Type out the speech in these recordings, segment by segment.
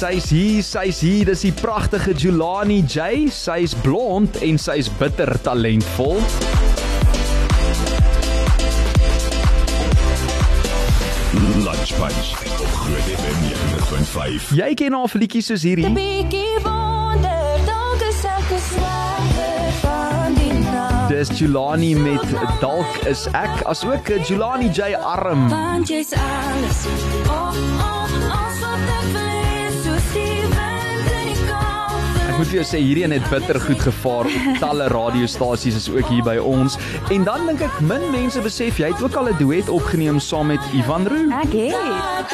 Sy's hier, sy's hier. Dis die pragtige Julani J. Sy's blond en sy's bitter talentvol. Lunch Punch op Groot FM 90.5. Jy ken al liedjies soos hierdie. Bietjie wonder, dalk is ek 'n swerwer van die nag. Dis Julani met Dalk is ek, asook Julani J arm. Want jy's alles. Oh, oh, moet vir jou sê hierdie een het bitter goed gevaar op talle radiostasies is ook hier by ons. En dan dink ek min mense besef jy het ook al 'n duet opgeneem saam met Ivan Roo. Ek het.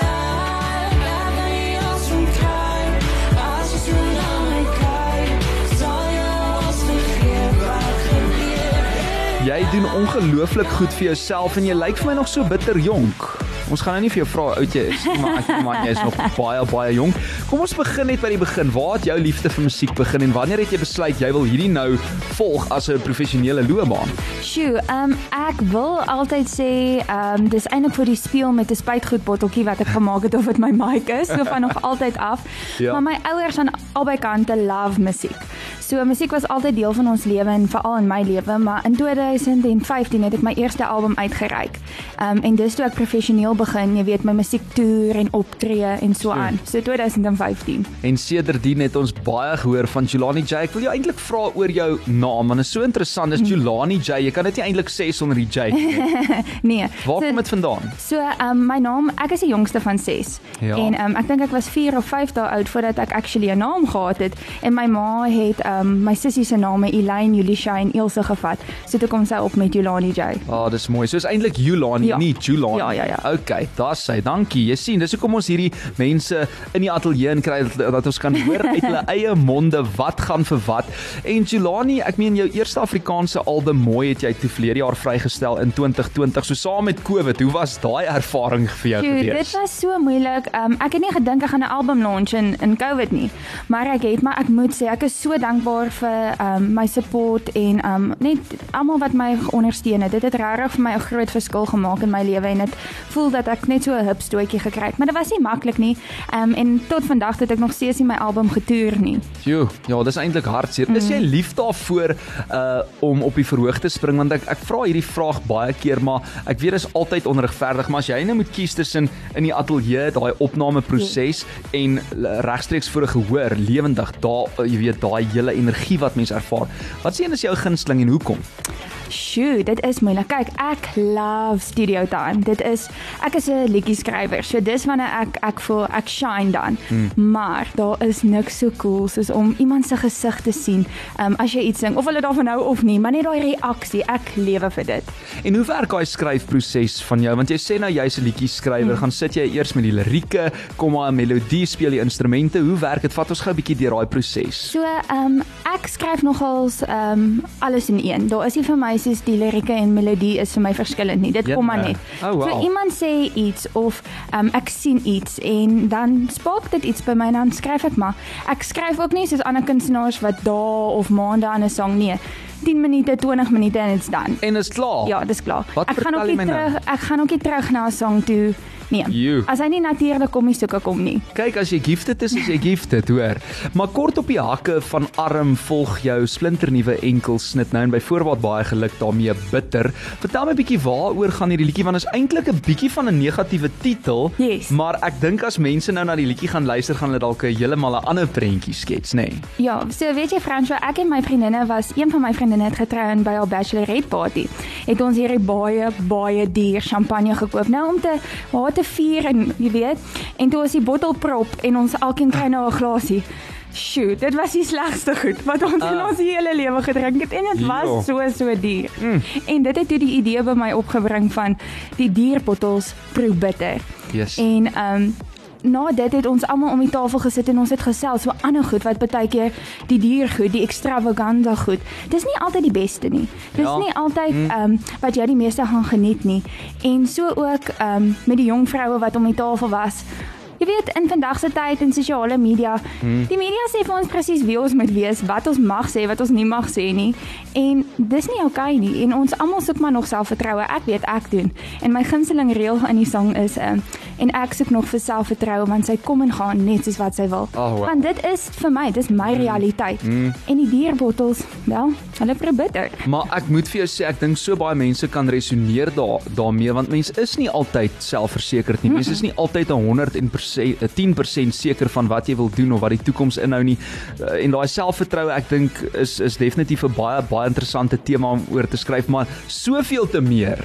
Jy doen ongelooflik goed vir jouself en jy lyk vir my nog so bitter jonk. Ons gaan nou nie vir jou vra oud jy is nie, maar ek maar jy is nog baie baie jonk. Kom ons begin net by die begin. Waar het jou liefde vir musiek begin en wanneer het jy besluit jy wil hierdie nou volg as 'n professionele loopbaan? Sjoe, ehm um, ek wil altyd sê ehm um, dis eintlik vir die speel met 'n spuitgoed botteltjie wat ek gemaak het of dit my mic is, so van nog altyd af. Ja. Maar my ouers aan albei kante love musiek. So musiek was altyd deel van ons lewe en veral in my lewe, maar in 2015 het ek my eerste album uitgereik. Ehm um, en dis toe ek professioneel begin, jy weet, my musiektoer en optree en so aan. So 2015. En sedertdien het ons baie gehoor van Julani J. Ek wil jou eintlik vra oor jou naam want dit is so interessant. Dis Julani J. Jy kan dit nie eintlik sê sonder die J. nie. Nee. Waar so- kom dit vandaan? So, ehm um, my naam, ek is die jongste van 6. Ja. En ehm um, ek dink ek was 4 of 5 dae oud voordat ek actually 'n naam gehad het en my ma het ehm um, my sussie se name Elaine, Julisha en Ilse gevat. So toe kom sy op met Julani J. Ah, oh, dis mooi. So is eintlik Julani, Ja. nie Julani. Ja, ja, ja. Okay, daar's sy. Dankie. Jy sien, dis hoekom ons hierdie mense in die ateljee in kry dat, dat ons kan hoor uit hulle eie monde wat gaan vir wat. En Julani, ek meen jou eerste Afrikaanse album Mooi het jy toe verlede jaar vrygestel in 2020. So saam met COVID, hoe was daai ervaring vir jou Dude, dit gewees? was so moeilik. Um, ek het nie gedink ek gaan 'n album launch in in COVID nie. Maar ek het, maar ek moet sê ek is so dankbaar vir um, my support en um, net almal wat my ondersteun het. Dit het regtig vir my 'n groot verskil gemaak in my lewe en dit voel dat ek net so 'n hip stootjie gekry het. Maar dit was nie maklik nie. Um, en tot vandag het ek nog steeds nie my album getoer nie. Jo, ja, dis eintlik hartseer. Is jy lief daarvoor uh om op die verhoog te spring want ek ek vra hierdie vraag baie keer, maar ek weet dit is altyd onregverdig, maar as jy nou moet kies tussen in die ateljee daai opnameproses en l- regstreeks voor 'n gehoor, lewendig, daar uh, jy weet daai hele energie wat mens ervaar. Wat sien is jou gunsteling en hoekom? Sjoe, dit is moeilik. Kyk, ek love studio time. Dit is ek is 'n liedjie skrywer. So dis wanneer ek ek voel ek shine dan. Hmm. Maar daar is niks so cool soos om iemand se gesig te sien. Ehm um, as jy iets sing of hulle daarvan hou of nie, maar net daai reaksie. Ek lewe vir dit. En hoe werk daai skryfproses van jou? Want jy sê nou jy's 'n liedjie skrywer, hmm. gaan sit jy eers met die lirieke, kom maar 'n melodie, speel die instrumente. Hoe werk dit? Vat ons gou 'n bietjie deur daai proses. So ehm um, ek skryf nogals ehm um, alles in een. Daar is nie vir my soos die lirieke en melodie is vir my verskillend nie. Dit Ja, kom maar nee. net. Oh, wow. So iemand sê iets of um, ek sien iets en dan spark dit iets by my en dan skryf ek maar. Ek skryf ook nie soos ander kunstenaars wat dae of maande aan 'n sang nie. 10 minute, 20 minute en dit's dan. En is klaar. Ja, dis klaar. Wat ek gaan ook nie nou? terug ek gaan ook nie terug na 'n sang toe nie. Joe. As hy nie natuurlik kom nie, soek ek hom nie. Kyk as jy gifted is, is jy gifted, hoor. Maar kort op die hakke van arm volg jou splinternuwe enkelsnit nou en byvoorbeeld baie geluk daarmee bitter. Vertel my 'n bietjie waaroor gaan hierdie liedjie want is eintlik 'n bietjie van 'n negatiewe titel, Yes. maar ek dink as mense nou na die liedjie gaan luister, gaan hulle dalk 'n heeltemal 'n ander prentjie skets, nê? Nee. Ja, so weet jy Franswa, ek en my vriendinne was een van my vriendinne het getrou en by haar bachelorette party. Het ons hierdie baie baie duur champagne gekoop nou om te haar te vier en jy weet, en toe was die bottel prop en ons elkeen kry nou 'n glasie. Sjoe, dit was die slegste goed wat ons uh, in Ah. ons hele lewe gedrink het en dit Jo. was so so duur. Mm. En dit het toe die idee by my opgebring van die dierbottels proe bitter. Yes. En ehm um, na dit het ons almal om die tafel gesit en ons het gesels so ander goed wat baie keer die diergoed, die extravaganza goed. Dis nie altyd die beste nie. Dis Ja. ja. nie altyd ehm um, wat jy die meeste gaan geniet nie. En so ook ehm um, met die jong vroue wat om die tafel was jy weet in vandag se tyd in sosiale media, Hmm. die media sê vir ons presies wie ons moet wees, wat ons mag sê, wat ons nie mag sê nie. En dis nie oukei okay nie. En ons almal soek maar nog selfvertroue. Ek weet ek doen. En my gunsteling reël in die sang is um, en ek soek nog vir selfvertroue want sy kom en gaan net soos wat sy wil. Oh, wow. Want dit is vir my, dis my realiteit. Hmm. En die dierbottels, wel, hulle probeer. Maar ek moet vir jou sê ek dink so baie mense kan resoneer daar daarmee want mense is nie altyd selfversekerd nie. Mense is nie altyd 100% 10% seker van wat jy wil doen of wat die toekoms inhou nie. Uh, En daai selfvertroue ek dink is is definitief 'n baie baie interessante tema om oor te skryf, maar soveel te meer.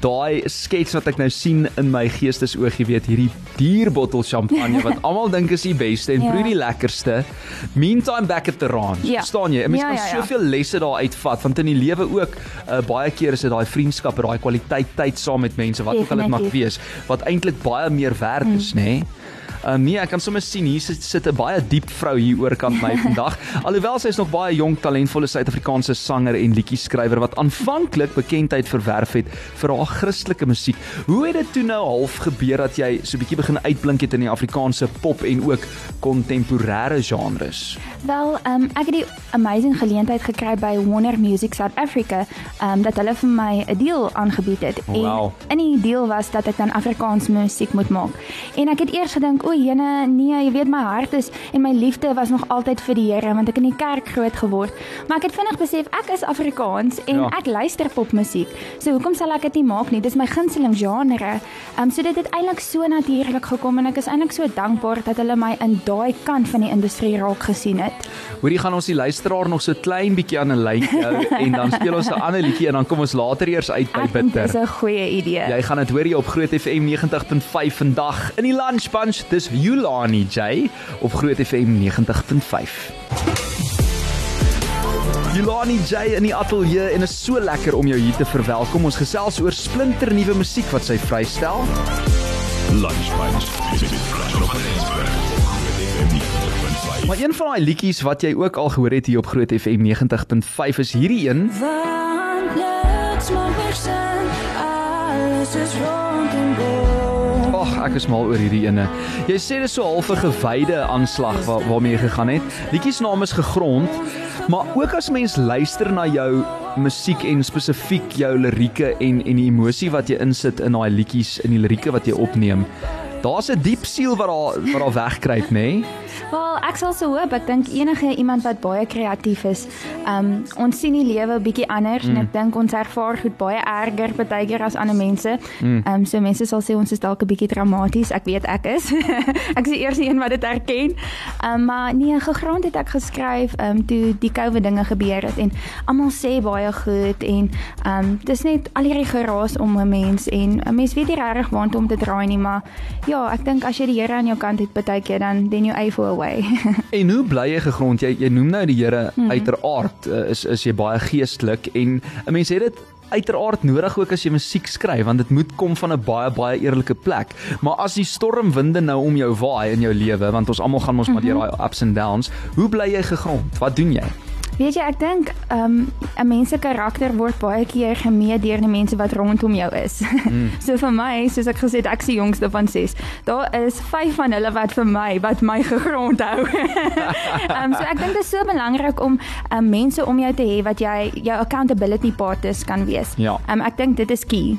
Daai skets wat ek nou sien in my geestesoog, jy weet, hierdie dierbottel champagne wat almal dink is die beste en Ja. proe die lekkerste. Meantime back at the ranch. Ja. Verstaan jy? 'n Mens Ja, kan ja, ja. soveel lesse daar uitvat want in die lewe ook uh, baie keer is dit daai vriendskappe, daai kwaliteit tyd saam met mense wat ook al dit mag wees wat eintlik baie meer werd is, nê? Nee? Uh, nee, ek kan sommer sien hier sit sit 'n baie diep vrou hier oorkant my vandag. Alhoewel sy is nog baie jonk, talentvolle Suid-Afrikaanse sanger en liedjieskrywer wat aanvanklik bekendheid verwerf het vir haar Christelike musiek. Hoe het dit toe nou half gebeur dat jy so 'n bietjie begin uitblink het in die Afrikaanse pop en ook kontemporêre genres? Wel, um, ek het die amazing geleentheid gekry by Warner Music South Africa, um, dat hulle vir my 'n deal aangebied het. Wow. En in die deal was dat ek dan Afrikaans musiek moet maak. En ek het eers gedink, o, jene, nee, jy weet my hart is en my liefde was nog altyd vir die Here want ek in die kerk groot geword. Maar ek het vinnig besef ek is Afrikaans en Ja. ek luister popmusiek. So hoekom sal ek dit nie maak nie? Dis my gunsteling genre. Um, so dit het eintlik so natuurlik gekom en ek is eintlik so dankbaar dat hulle my in daai kant van die industrie raak gesien het. Hoorie gaan ons die luisteraar nog so klein bietjie aan 'n lyn hou en dan speel ons 'n ander liedjie en dan kom ons later eers uit by Ek dink dis Bitter. 'n goeie idee. Jy gaan dit hoor hier op Groot FM 90.5 vandag in die Lunch Bunch. Dis Yulani J op Groot FM 90.5. Yulani J in die ateljee en is so lekker om jou hier te verwelkom. Ons gesels oor splinternuwe musiek wat sy vrystel. Lunch Bunch. Dit is Frans op Rensburg. Groot FM 90.5. Maar een van daai liedjies wat jy ook al gehoor het hier op Groot FM 90.5 is hierdie een. Want niks mag meer zijn, alles is rond en boom. Ag, ek is mal oor hierdie ene. Jy sê dis so half 'n gewyde aanslag waar, waarmee jy gegaan het. Liedjie se naam is Gegrond, maar ook as mens luister na jou musiek en spesifiek jou lirieke en en die emosie wat jy insit in daai liedjies, in die lirieke wat jy opneem. Daar's 'n diep siel wat daar wat daar wegkruip, nê? Nee? Wel, ek sal so hoop. Ek dink enige iemand wat baie kreatief is, um ons sien die lewe bietjie anders mm. en ek dink ons ervaar goed baie erger partykeer as ander mense. Mm. Um so mense sal sê ons is dalk 'n bietjie dramaties. Ek weet ek is. ek is die eerste een wat dit erken. Um maar nee, gegrond het ek geskryf um toe die COVID dinge gebeur het en almal sê baie goed en um dis net al hierdie geraas om 'n mens en 'n mens weet nie regtig waantoe om te draai nie, maar ja, ek dink as jy die Here aan jou kant het partykeer dan then you A for a way. En hoe bly jy gegrond? Jy jy noem nou die Here mm. uiteraard uh, is is jy baie geestelik en 'n mens het dit uiteraard nodig ook as jy musiek skryf want dit moet kom van 'n baie baie eerlike plek. Maar as die stormwinde nou om jou waai in jou lewe want ons almal gaan mos maar deur daai ups and downs, hoe bly jy gegrond? Wat doen jy? Weet jy, ek dink um 'n mens se karakter word baie keer gemeet deur die mense wat rondom jou is. Mm. so vir my, soos ek gesê het, ek die jongste van 6. Daar is 5 van hulle wat vir my wat my gegrond hou. um so ek dink dit is so belangrik om um mense om jou te hê wat jy jou accountability partners kan wees. Ja. Um ek dink dit is key.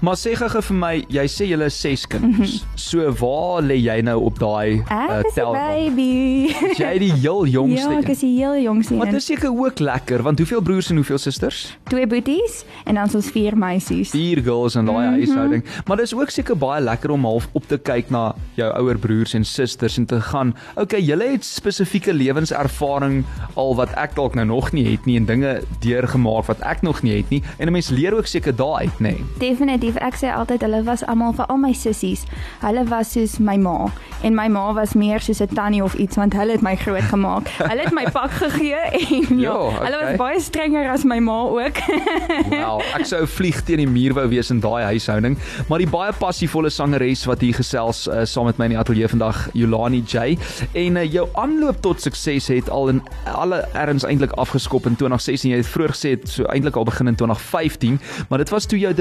Maar sê gou vir my, jy sê jy is 6 kinders. Mm -hmm. So waar lê jy nou op daai uh, 'n tel? baby. Jy die heel jongste. ja, ek is die heel jongste. Maar dit is seker ook lekker want hoeveel broers en hoeveel susters? twee boeties en dan ons vier meisies. vier girls in daai mm. -hmm. huishouding. Maar dis ook seker baie lekker om half op te kyk na jou ouer broers en susters en te gaan, okay, julle het spesifieke lewenservaring al wat ek dalk nou nog nie het nie en dinge deurgemaak wat ek nog nie het nie. En 'n mens leer ook seker daai uit, nê. Nee. Definitief, ek sê altyd hulle was almal vir al my sissies. Hulle was soos my ma en my ma was meer soos 'n tannie of iets want hulle het my groot gemaak. hulle het my pak gegee en ja, Ja, okay. hulle was baie strenger as my ma ook. Wel, ek sou vlieg teen die muur wou wees in daai huishouding, maar die baie passievolle sangeres wat hier gesels uh, saam met my in die ateljee vandag, Yolani J, en uh, jou aanloop tot sukses het al in alle erns eintlik afgeskop in 2016. Jy het vroeër gesê het so eintlik al begin in 2015, maar dit was toe jou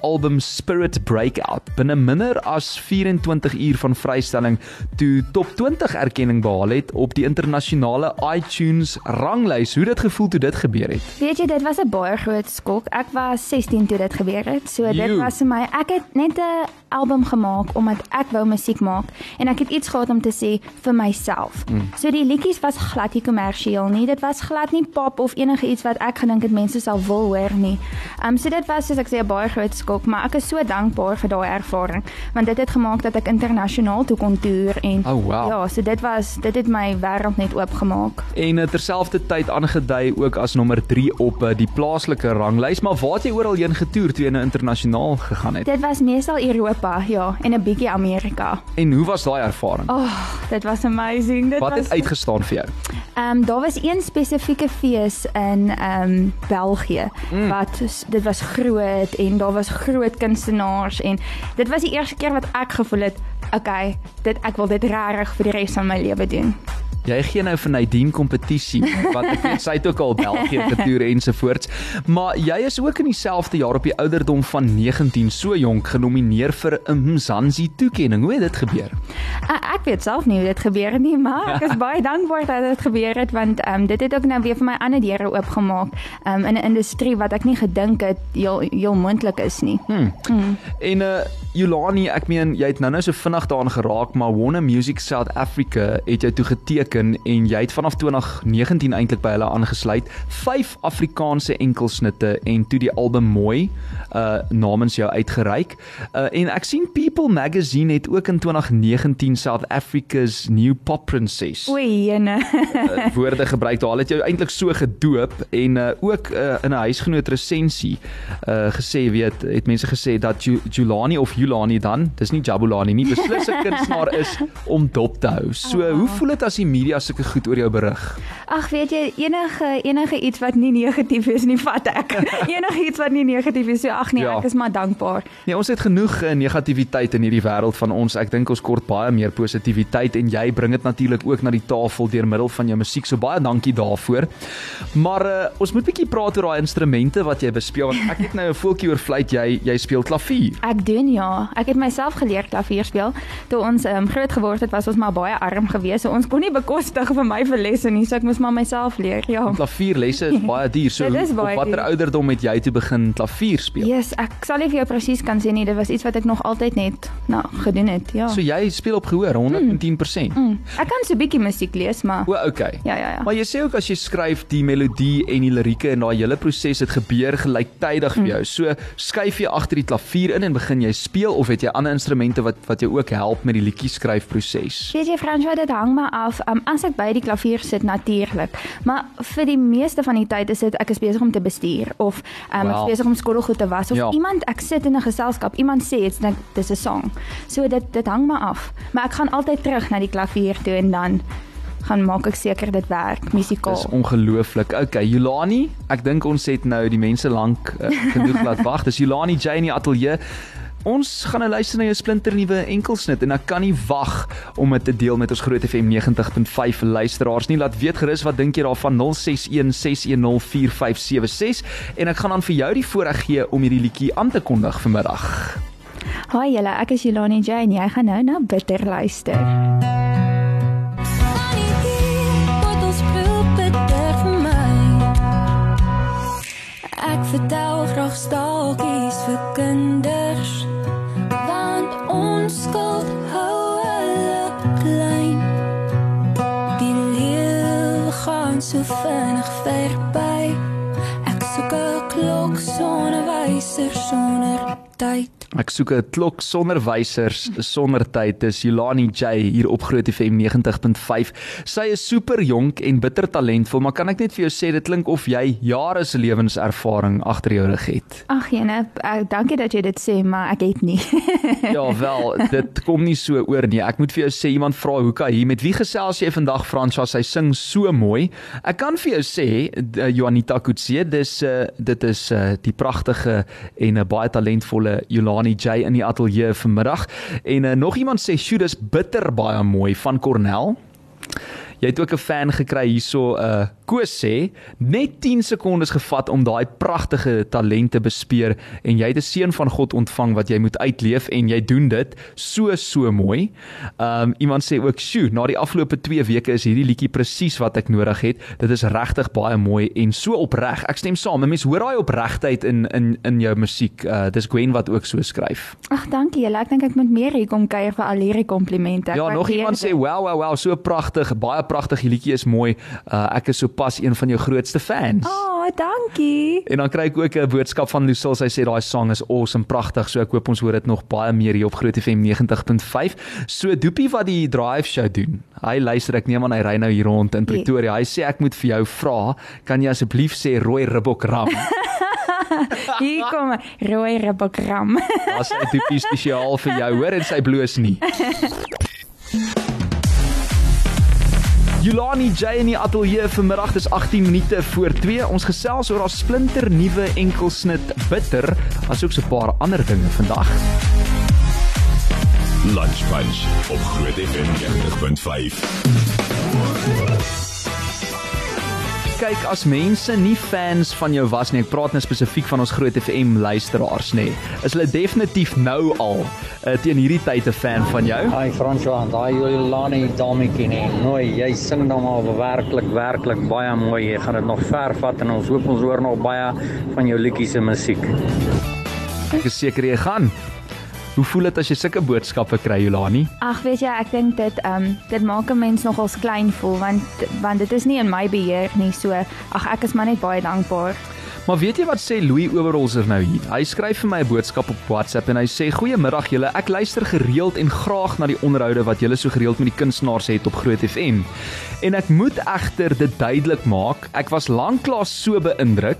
debuutalbum Spirit Breakout binne minder as 24 uur van vrystelling toe top 20 erkenning behaal het op die internasionale iTunes ranglys. Hoe dit gevoel toe dit gebeur het? Weet jy, dit was 'n baie groot skok. Ek was 16 toe dit gebeur het. So dit Joe. was vir my ek het net 'n album gemaak omdat ek wou musiek maak en ek het iets gehad om te sê vir myself. Mm. So die liedjies was glad nie kommersieel nie. Dit was glad nie pop of enige iets wat ek gedink het mense sal wil hoor nie. Um so dit was soos ek sê 'n baie groot skok, maar ek is so dankbaar vir daai ervaring want dit het gemaak dat ek internasionaal toe kon toer en Oh, wow. ja, so dit was dit het my wêreld net oopgemaak. En uh, terselfdertyd aangedui ook as nommer 3 op uh, die plaaslike ranglys, maar waar het jy oral heen getoer toe jy nou internasionaal gegaan het? Dit was meestal Europa, ja, en 'n bietjie Amerika. En hoe was daai ervaring? Oh, dit was amazing. Dit Wat was het uitgestaan vir jou? Ehm um, daar was een spesifieke fees in ehm um, België mm. wat dit was groot en daar was groot kunstenaars en dit was die eerste keer wat ek gevoel het, okay, dit ek wil dit regtig vir die res van my lewe doen. Jy gee nou vir Nadine kompetisie wat ek weet sy het ook al België getoer ensovoorts. Maar jy is ook in dieselfde jaar op die ouderdom van 19 so jonk genomineer vir 'n Mzansi toekenning. Hoe het dit gebeur? Ek, ek weet self nie hoe dit gebeur het nie, maar ek is baie dankbaar dat dit gebeur het want um, dit het ook nou weer vir my ander deure oopgemaak um, in 'n industrie wat ek nie gedink het heel heel moontlik is nie. Hmm. En uh Yolani, ek meen jy het nou-nou so vinnig daaraan geraak, maar Warner Music South Africa het jou toe geteken en jy het vanaf 2019 eintlik by hulle aangesluit. 5 Afrikaanse enkelsnitte en toe die album Mooi uh namens jou uitgereik. Uh en ek sien People Magazine het ook in 2019 South Africa's New Pop Princess Oei, jene. uh, woorde gebruik daar. Hulle het jou eintlik so gedoop en uh, ook uh, in 'n huisgenoot resensie uh, gesê weet het mense gesê dat Ju Julani of Julani dan, dis nie Jabulani nie, beslis 'n kunstenaar is om dop te hou. So Oh. hoe voel dit as die media sulke goed oor jou berig? Ag weet jy enige enige iets wat nie negatief is nie vat ek. enige iets wat nie negatief is, so ag nee, Ja. ek is maar dankbaar. Nee, ons het genoeg uh, negativiteit in hierdie wêreld van ons. Ek dink ons kort baie meer positiwiteit en jy bring dit natuurlik ook na die tafel deur middel van jou musiek. So baie dankie daarvoor. Maar uh, ons moet bietjie praat oor daai instrumente wat jy bespeel want ek het nou 'n voeltjie oor vleit jy jy speel klavier. Ek doen ja. Ek het myself geleer klavier speel. Toe ons um, groot geword het, was ons maar baie arm geweest. So ons kon nie bekostig vir my vir lesse nie, so ek moes maar myself leer. Ja. Klavierlesse is baie duur. So hoe- op baie watter ouderdom het jy toe begin klavier speel? Yes, ek sal nie vir jou presies kan sê nie. Dit was iets wat ek nog altyd net nou gedoen het. Ja. So jy speel op gehoor 110%. mm. Ek kan so 'n bietjie musiek lees, maar O, okay. ja, ja, ja. Maar jy sê ook as jy skryf die melodie en die lirieke en daai hele proses het gebeur gelyktydig vir jou. So skuif jy agter die klavier in en begin jy speel of het jy ander instrumente wat wat jou ook help met die liedjie skryf proses? Weet jy Franswa, dit hang maar af. Um, as ek by die klavier sit natuurlik, maar vir die meeste van die tyd is dit ek is besig om te bestuur of um, Wow. ek is besig om skottelgoed te was of Ja. iemand ek sit in 'n geselskap, iemand sê iets dink dis 'n song. So dit dit hang maar af. Maar ek gaan altyd terug na die klavier toe en dan gaan maak ek seker dit werk musikaal. Dis ongelooflik. Okay, Julani, ek dink ons het nou die mense lank uh, genoeg laat wag. Dis Julani J in die ateljee. Ons gaan nou luister na jou splinternuwe enkelsnit en ek kan nie wag om dit te deel met ons Groot FM 90.5 luisteraars nie. Laat weet gerus wat dink jy daarvan 0616104576 en ek gaan dan vir jou die voorreg gee om hierdie liedjie aan te kondig vanmiddag. Haai julle, ek is Jelani Jane. Jy gaan nou na Bitter luister. Ek vertel graag staaltjies vir kinders. So vinnig verby. Ek soek 'n klok sonder wyser sonder tyd. Ek soek 'n klok sonder wysers, sonder tyd. Dis Julani J hier op Groot FM 90.5. Sy is super jonk en bitter talentvol, maar kan ek net vir jou sê dit klink of jy jare se lewenservaring agter jou rug het. Ag jene, uh, dankie dat jy dit sê, maar ek het nie. Ja wel, dit kom nie so oor nie. Ek moet vir jou sê iemand vra hoe kan hier met wie gesels jy vandag Franswa? Sy sing so mooi. Ek kan vir jou sê uh, Juanita Kutse, dis uh, dit is uh, die pragtige en 'n uh, baie talentvolle Yolani J in die ateljee vanmiddag. En uh, nog iemand sê, "Sjoe, dis bitter baie mooi van Cornell." Jy het ook 'n fan gekry hierso uh Koos sê net 10 sekondes gevat om daai pragtige talent te bespeer en jy het 'n seën van God ontvang wat jy moet uitleef en jy doen dit so so mooi. Um iemand sê ook, "Sjoe, na die afgelope 2 weke is hierdie liedjie presies wat ek nodig het. Dit is regtig baie mooi en so opreg. Ek stem saam. 'n Mens hoor daai opregtheid in in in jou musiek. Uh dis Gwen wat ook so skryf. Ag, dankie julle. Ek dink ek moet meer hier kom kuier vir al hierdie komplimente. Ja, nog iemand sê, dit. "Wow, wow, wow, so pragtig, baie pragtig, die liedjie is mooi. Uh ek is sopas een van jou grootste fans." Oh, dankie. En dan kry ek ook 'n boodskap van Lucille. Sy sê daai sang is awesome, pragtig. So ek hoop ons hoor dit nog baie meer hier op Groot FM 90.5. So Doopie wat die drive show doen. Hy luister ek neem aan hy ry nou hier rond in Pretoria. Hy sê ek moet vir jou vra, kan jy asseblief sê rooi ribbok ram? Hier kom 'n rooi ribbokram. Daar's hy Doopie spesiaal vir jou, hoor en sy bloos nie. Julani J in die ateljee vanmiddag dis 18 minute voor 2. Ons gesels oor haar splinter nuwe enkelsnit bitter, asook so 'n paar ander dinge vandag. Lunch Punch op Groot FM 90.5. Kyk, as mense nie fans van jou was nie, ek praat nou spesifiek van ons Groot FM luisteraars nê, is hulle definitief nou al uh, teen hierdie tyd 'n fan van jou. Hi François, daai Jolani Dametjie nee. Nooi, jy sing dan maar werklik werklik baie mooi. Jy gaan dit nog ver vat en ons hoop ons hoor nog baie van jou liedjies en musiek. Ek is seker jy gaan. Hoe voel dit as jy sulke boodskappe kry, Julani? Ag, weet jy, ek dink dit ehm um, dit maak 'n mens nogals klein voel want want dit is nie in my beheer nie. So, ag ek is maar net baie dankbaar. Maar weet jy wat sê Louis Oberholzer nou hier? Hy skryf vir my 'n boodskap op WhatsApp en hy sê: "Goeiemiddag julle. Ek luister gereeld en graag na die onderhoude wat julle so gereeld met die kunstenaars het op Groot FM. En ek moet egter dit duidelik maak, ek was lanklaas so beïndruk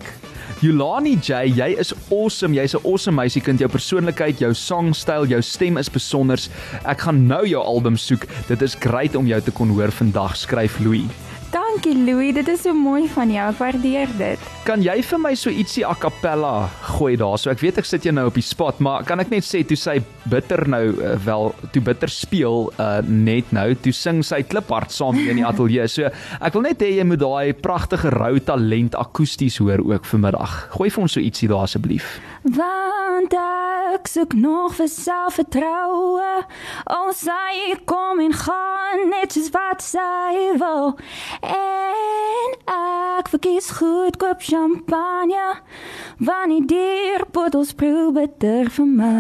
Yulani J, jy is awesome. Jy's 'n awesome meisiekind. Jou persoonlikheid, jou sangstyl, jou stem is besonder. Ek gaan nou jou album soek. Dit is great om jou te kon hoor vandag, skryf Louis. Dankie Louis, dit is so mooi van jou. Ek waardeer dit. Kan jy vir my so ietsie a cappella gooi daarso? Ek weet ek sit jou nou op die spot, maar kan ek net sê toe sy bitter nou uh, wel toe bitter speel uh, net nou, toe sing sy kliphard saam hier in die ateljee. So ek wil net hê jy moet daai pragtige rou talent akoesties hoor ook vanmiddag. Gooi vir ons so ietsie daar asseblief. Want ek soek nog vir selfvertroue. Ons sy kom en gaan net soos wat sy wil. En ek verkies goedkoop champagne. Want die dierbottels proe bitter vir my.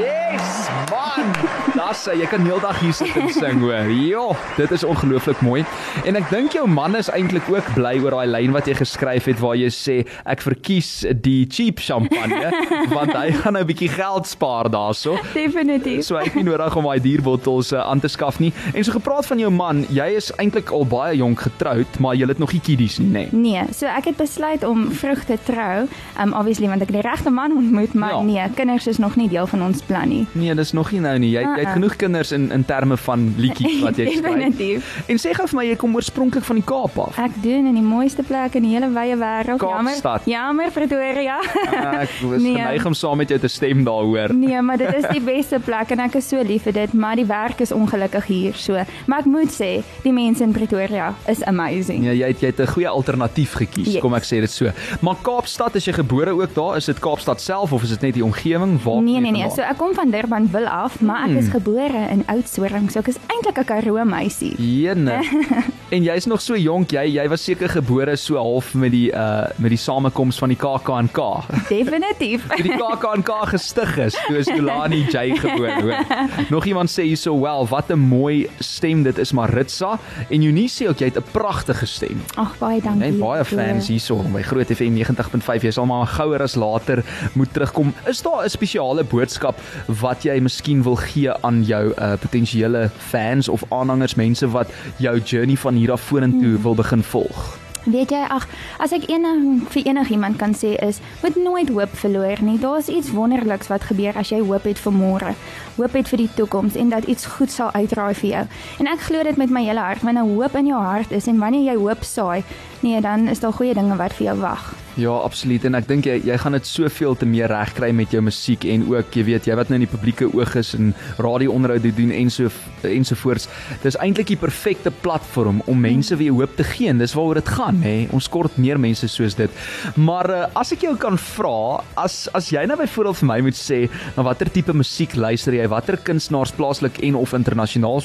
Yes, man. Dis jy kan heeldag hier sit en sing hoor. Jo, dit is ongelooflik mooi. En ek dink jou man is eintlik ook bly oor daai lyn wat jy geskryf het waar jy sê ek verkies die cheap champagne want hy gaan nou 'n bietjie geld spaar daarso. Definitief. So hy het nie nodig om daai dierbottels uh, aan te skaf nie. En so gepraat van jou man, jy is eintlik al baie jonk getroud, maar jy het nog nie kiddies nie, nê? Nee. Nee, so ek het besluit om vroeg te trou. Um obviously want ek het die regte man ontmoet, maar Ja. ja. nee, kinders is nog nie deel van ons plan nie. Nee, dis nog nie nou nie. Jy, jy het genoeg kinders in in terme van liedjies wat jy skryf. Definitief. En sê gou vir my, jy kom oorspronklik van die Kaap af. Ek doen in die mooiste plek in die hele wye wêreld. Jammer. Jammer Pretoria. Ek was nee. geneig om saam met jou te stem daaroor. Nee, maar dit is die beste plek en ek is so lief vir dit, maar die werk is ongelukkig hier so. Maar ek moet sê, die mense in Pretoria is amazing. Nee, jy het jy het 'n goeie alternatief gekies. Yes. Kom ek sê dit so. Maar Kaapstad, is jy gebore ook daar? Is dit Kaapstad self of is dit net die omgewing? Waar Nee jy nee nee, so ek kom van Durbanville af, maar ek Hmm. is gebore in Oudtshoorn, so ek is eintlik 'n Karoo meisie. Jene. en jy's nog so jonk, jy jy was seker gebore so half met die uh met die samekoms van die KAK&K. Definitief. Toe die KAK&K gestig is, toe is Yolani J gebore, hoor. Nog iemand sê hierso, "Wel, wat 'n mooi stem dit is Maritsa." En Eunice ook, jy het 'n pragtige stem. Ag baie dankie. Net baie fans hierso by Groot FM 90.5. Jy sal maar gouer as later moet terugkom. Is daar 'n spesiale boodskap wat jy miskien wil gee aan jou uh, potensiële fans of aanhangers, mense wat jou journey van hier af vorentoe Hmm. wil begin volg? Weet jy, ag, as ek enig vir enigiemand kan sê is, moet nooit hoop verloor nie. Daar's iets wonderliks wat gebeur as jy hoop het vir môre. Hoop het vir die toekoms en dat iets goed sal uitdraai vir jou. En ek glo dit met my hele hart. Wanneer hoop in jou hart is en wanneer jy hoop saai, nee, dan is daar goeie dinge wat vir jou wag. Ja, absoluut en ek dink jy jy gaan dit soveel te meer regkry met jou musiek en ook jy weet jy wat nou in die publieke oog is en radio-onderhoude doen en so ensovoorts. Dis eintlik die perfekte platform om mense weer hoop te gee en dis waaroor dit gaan hè. Ons kort meer mense soos dit. Maar uh, as ek jou kan vra, as as jy nou byvoorbeeld vir my moet sê, na watter tipe musiek luister jy? Watter kunstenaars plaaslik en of internasionaal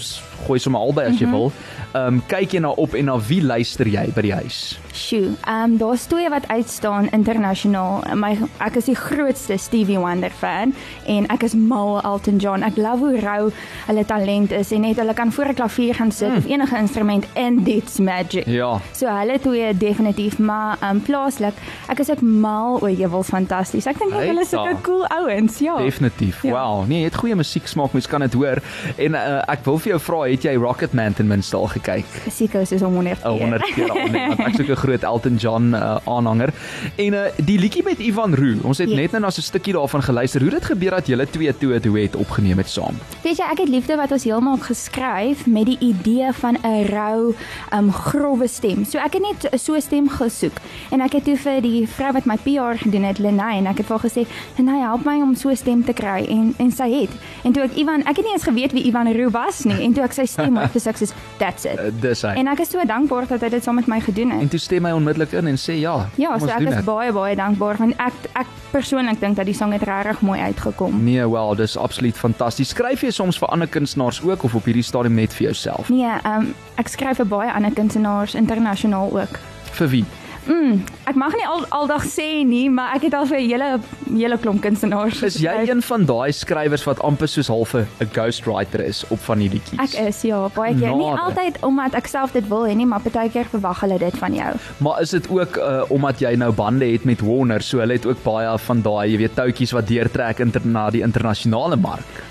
gooi sommer albei as jy Mhm. wil. Ehm um, kyk jy na op en na wie luister jy by die huis? Sjoe, ehm um, daar's twee wat uitstaan internasionaal. My ek is die grootste Stevie Wonder fan en ek is mal Elton John. Ek love hoe rou hulle talent is en net hulle kan voor 'n klavier gaan sit mm. of enige instrument en dit's magic. Ja. So hulle twee definitief, maar ehm um, plaaslik, ek is ook mal oor Jewels fantasties. Ek dink Hey, hulle is sulke cool ouens, ja. Definitief. Ja. Wow. Nee, jy het goeie musiek smaak, mens kan dit hoor. En uh, ek wil vir jou vra, het jy Rocketman ten minste al gekyk? Seker soos 100 Oh, keer. 100 keer al, nee, want ek's ook 'n groot Elton John uh, aanhanger. En uh, die liedjie met Ivan Roo, ons het Ja. net nou na so 'n stukkie daarvan geluister. Hoe dit gebeur dat julle twee toe 'n duet opgeneem het saam. Weet jy, ek het liefde wat ons heeltemal geskryf met die idee van 'n rou, um grouwe stem. So ek het net so 'n stem gesoek en ek het toe vir die vrou wat my PR gedoen het, Lenay, en ek het vir haar gesê, "Lenay, help my om so 'n stem te kry." En en sy het. En toe ek Ivan, ek het nie eens geweet wie Ivan Roo was nie, en toe ek sy stem hoor, sê ek soos, "That's it." Uh, dis hy. En ek is so dankbaar dat hy dit saam met my gedoen het. En toe stem hy onmiddellik in en sê ja. Ja, so ek is dit. baie baie dankbaar want ek ek persoonlik dink dat die sang het regtig mooi uitgekom. Nee, wel, dis absoluut fantasties. Skryf jy soms vir ander kunstenaars ook of op hierdie stadium net vir jouself? Nee, um ek skryf vir baie ander kunstenaars internasionaal ook. Vir wie? Mm, ek mag nie al aldag sê nie, maar ek het al vir 'n hele hele klomp kunstenaars. Is jy een van daai skrywers wat amper soos half 'n ghostwriter is op van die liedjies? Ek is ja, baie keer. Nie Genade. altyd omdat ek self dit wil hê nie, maar baie keer verwag hulle dit van jou. Maar is dit ook uh, omdat jy nou bande het met Warner, so hulle het ook baie van daai, jy weet, toutjies wat deurtrek inter na die internasionale mark.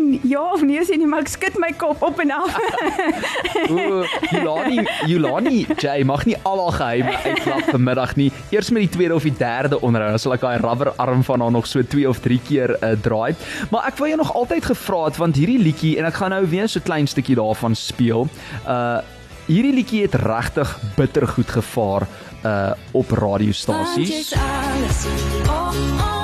Nie ja of nee sê nie, maar ek skud my kop op en af. Ooh, Julani, Julani, jy mag nie al haar geheime uitklap vanmiddag nie. Eers met die tweede of die derde onderhoud, dan sal ek daai rubber arm van haar nog so 2 of 3 keer uh, draai. Maar ek wou jou nog altyd gevra het want hierdie liedjie en ek gaan nou weer so klein stukkie daarvan speel. Uh hierdie liedjie het regtig bitter goed gevaar uh op Want radiostasies. jy's alles. Oh, oh,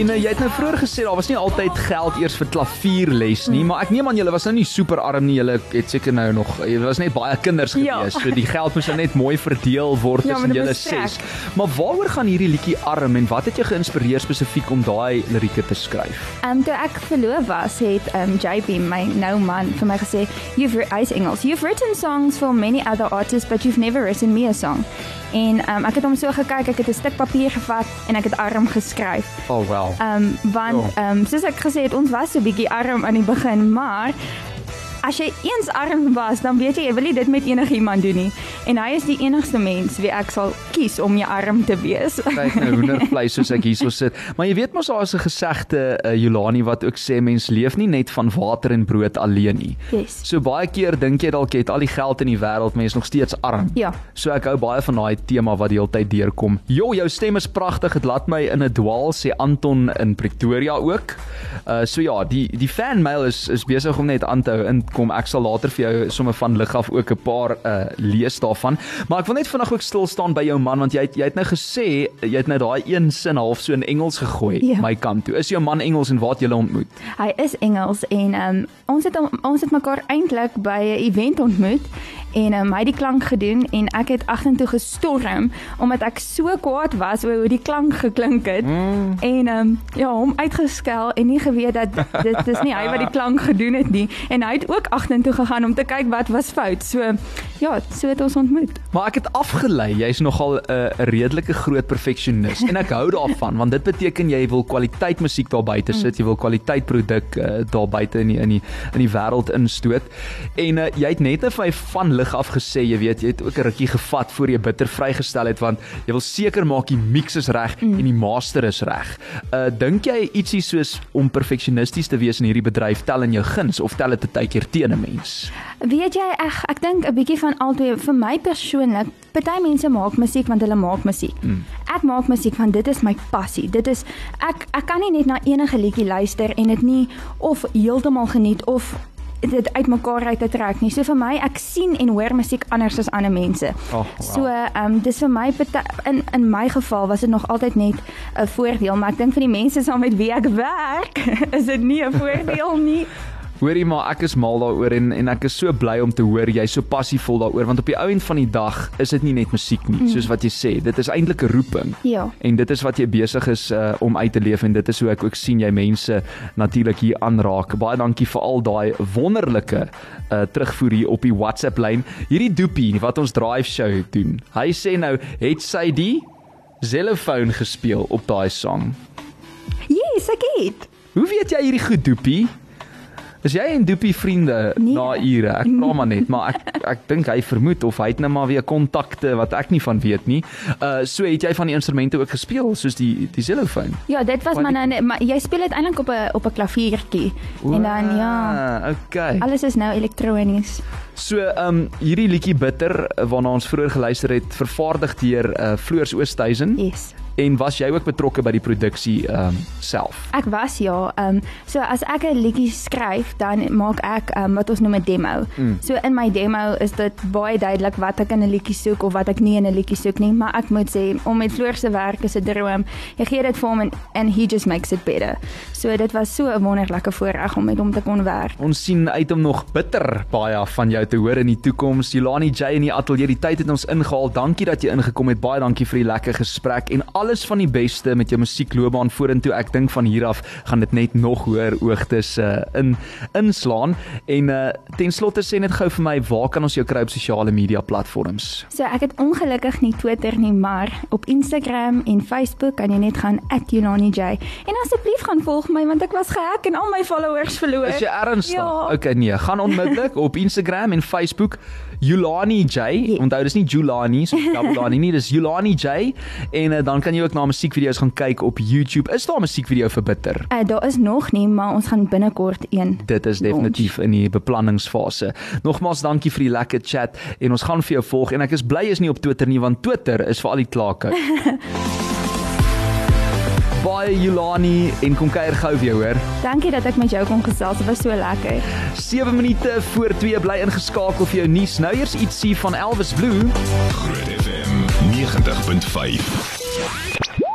En jy het nou vroeër gesê daar was nie altyd geld eers vir klavierles nie, maar ek neem aan julle was nou nie super arm nie. Julle het seker nou nog jy was net baie kinders Ja. gewees. So die geld moes nou net mooi verdeel word Ja, tussen julle ses. Maar waaroor gaan hierdie liedjie arm en wat het jou geïnspireer spesifiek om daai lirieke te skryf? Ehm um, toe ek verloof was, het ehm um, JP my nou man vir my gesê, "You've hy's Engels. You've written songs for many other artists, but you've never written me a song." En um, ek het hom so gekyk, ek het 'n stuk papier gevat en ek het arm geskryf. Oh well. Ehm um, want Ja. ehm um, soos ek gesê het, ons was so bietjie arm aan die begin, maar As jy eens arm was, dan weet jy jy wil nie dit met enigiemand doen nie. En hy is die enigste mens wie ek sal kies om jou arm te wees. Kyk nou hoendervleis soos ek hierso sit. Maar jy weet mos daar is 'n gesegde uh, Jolani wat ook sê mens leef nie net van water en brood alleen nie. Yes. So baie keer dink jy dalk jy het al die geld in die wêreld, is nog steeds arm. Ja. So ek hou baie van daai tema wat die hele tyd deurkom. Jo, jou stem is pragtig. Dit laat my in 'n dwaal sê Anton in Pretoria ook. Uh so ja, die die fanmail is is besig om net aan te hou inkom. Ek sal later vir jou sommer van lig af ook 'n paar uh lees daarvan. Maar ek wil net vinnig ook stil staan by jou man want jy het, jy het nou gesê jy het nou daai een sin half so in Engels gegooi Ja. my kant toe. Is jou man Engels en waar het julle ontmoet? Hy is Engels en um, ons het ons het mekaar eintlik by 'n event ontmoet en um, hy het die klank gedoen en ek het agtertoe gestorm omdat ek so kwaad was oor hoe die klank geklink het. Mm. en um, ja hom uitgeskel en nie geweet dat dit is nie hy wat die klank gedoen het nie. En hy het ook agtertoe gegaan om te kyk wat was fout. So ja so het ons ontmoet Maar ek het afgelei jy's nogal 'n uh, 'n redelike groot perfeksionis en ek hou daarvan want dit beteken jy wil kwaliteit musiek daar buite sit, jy wil kwaliteit produk uh, daar buite in die in die in die wêreld instoot. En uh, jy het net effe van lig af gesê, jy weet, jy het ook 'n rukkie gevat voor jy bitter vrygestel het want jy wil seker maak die mix is reg mm. en die master is reg. Uh dink jy ietsie soos om perfeksionisties te wees in hierdie bedryf tel in jou guns of tel dit baie keer teen 'n mens? Weet jy ek ek dink 'n bietjie van albei vir my persoonlik. Party mense maak musiek want hulle maak musiek. Mm. Ek maak musiek want dit is my passie. Dit is ek ek kan nie net na enige liedjie luister en dit nie of heeltemal geniet of dit uitmekaar uit te trek nie. So vir my, ek sien en hoor musiek anders as ander mense. Oh, wow. So ehm um, dis vir my in in my geval was dit nog altyd net 'n voordeel, maar ek dink vir die mense saam met wie ek werk, is dit nie 'n voordeel nie. Hoorie maar ek is mal daaroor en en ek is so bly om te hoor jy's so passievol daaroor want op die ou end van die dag is dit nie net musiek nie, soos wat jy sê. Dit is eintlik 'n roeping. Ja. En dit is wat jy besig is uh, om uit te leef en dit is hoe ek ook sien jy mense natuurlik hier aanraak. Baie dankie vir al daai wonderlike uh, terugvoer hier op die WhatsApp lyn. Hierdie doopie wat ons drive show doen. Hy sê nou het sy die xylofoon gespeel op daai sang. Yes, ek het. Hoe weet jy hierdie goed doopie? Is jy en Doopie vriende Nee. na ure? Ek vra maar net, maar ek ek dink hy vermoed of hy het nou maar weer kontakte wat ek nie van weet nie. Uh so het jy van die instrumente ook gespeel soos die die xylofoon. Ja, dit was maar nou net- maar jy speel dit eintlik op 'n op 'n klaviertjie. En dan ja, okay. alles is nou elektronies. So um hierdie liedjie Bitter waarna ons vroeër geluister het, vervaardig deur uh Floors Oosthuizen Yes. En was jy ook betrokke by die produksie um self? Ek was ja, ehm um, so as ek 'n liedjie skryf, dan maak ek ehm um, wat ons noem 'n demo. Mm. So in my demo is dit baie duidelik wat ek in 'n liedjie soek of wat ek nie in 'n liedjie soek nie, maar ek moet sê om met Floor se werk is 'n droom. Jy gee dit vir hom en and he just makes it better. So dit was so 'n wonderlike voorreg om met hom te kon werk. Ons sien uit om nog bitter baie van jou te hoor in die toekoms. Jolani J in die ateljee, die tyd het ons ingehaal. Dankie dat jy ingekom het. Baie dankie vir die lekker gesprek en alles van die beste met jou musiekloopbaan vorentoe. Ek dink van hier af gaan dit net nog hoër oogtes uh, in inslaan. En uh, ten slotte sê net gou vir my, waar kan ons jou kry op sosiale media platforms? So ek het ongelukkig nie Twitter nie, maar op Instagram en Facebook kan jy net gaan @JolaniJ. En asseblief gaan volg my want ek was gehack en al my followers verloor. Is jy ernstig? Ja. Okay, nee, gaan onmiddellik op Instagram en Facebook Julani J. Ja. Onthou dis nie Julani, so Julani nie, dis Julani J. En uh, dan kan jy ook na musiekvideo's gaan kyk op YouTube. Is daar 'n musiekvideo vir Bitter? Uh, daar is nog nie, maar ons gaan binnekort een. Dit is definitief in die beplanningsfase. Nogmaals dankie vir die lekker chat en ons gaan vir jou volg en ek is bly is nie op Twitter nie want Twitter is vir al die klaarkou. Baie Julani en kom kuier gou weer hoor. Dankie dat ek met jou kon gesels. Dit was so lekker. 7 minute voor 2 bly ingeskakel vir jou nuus. Nou eers ietsie van Elvis Blue. Groot FM 90.5.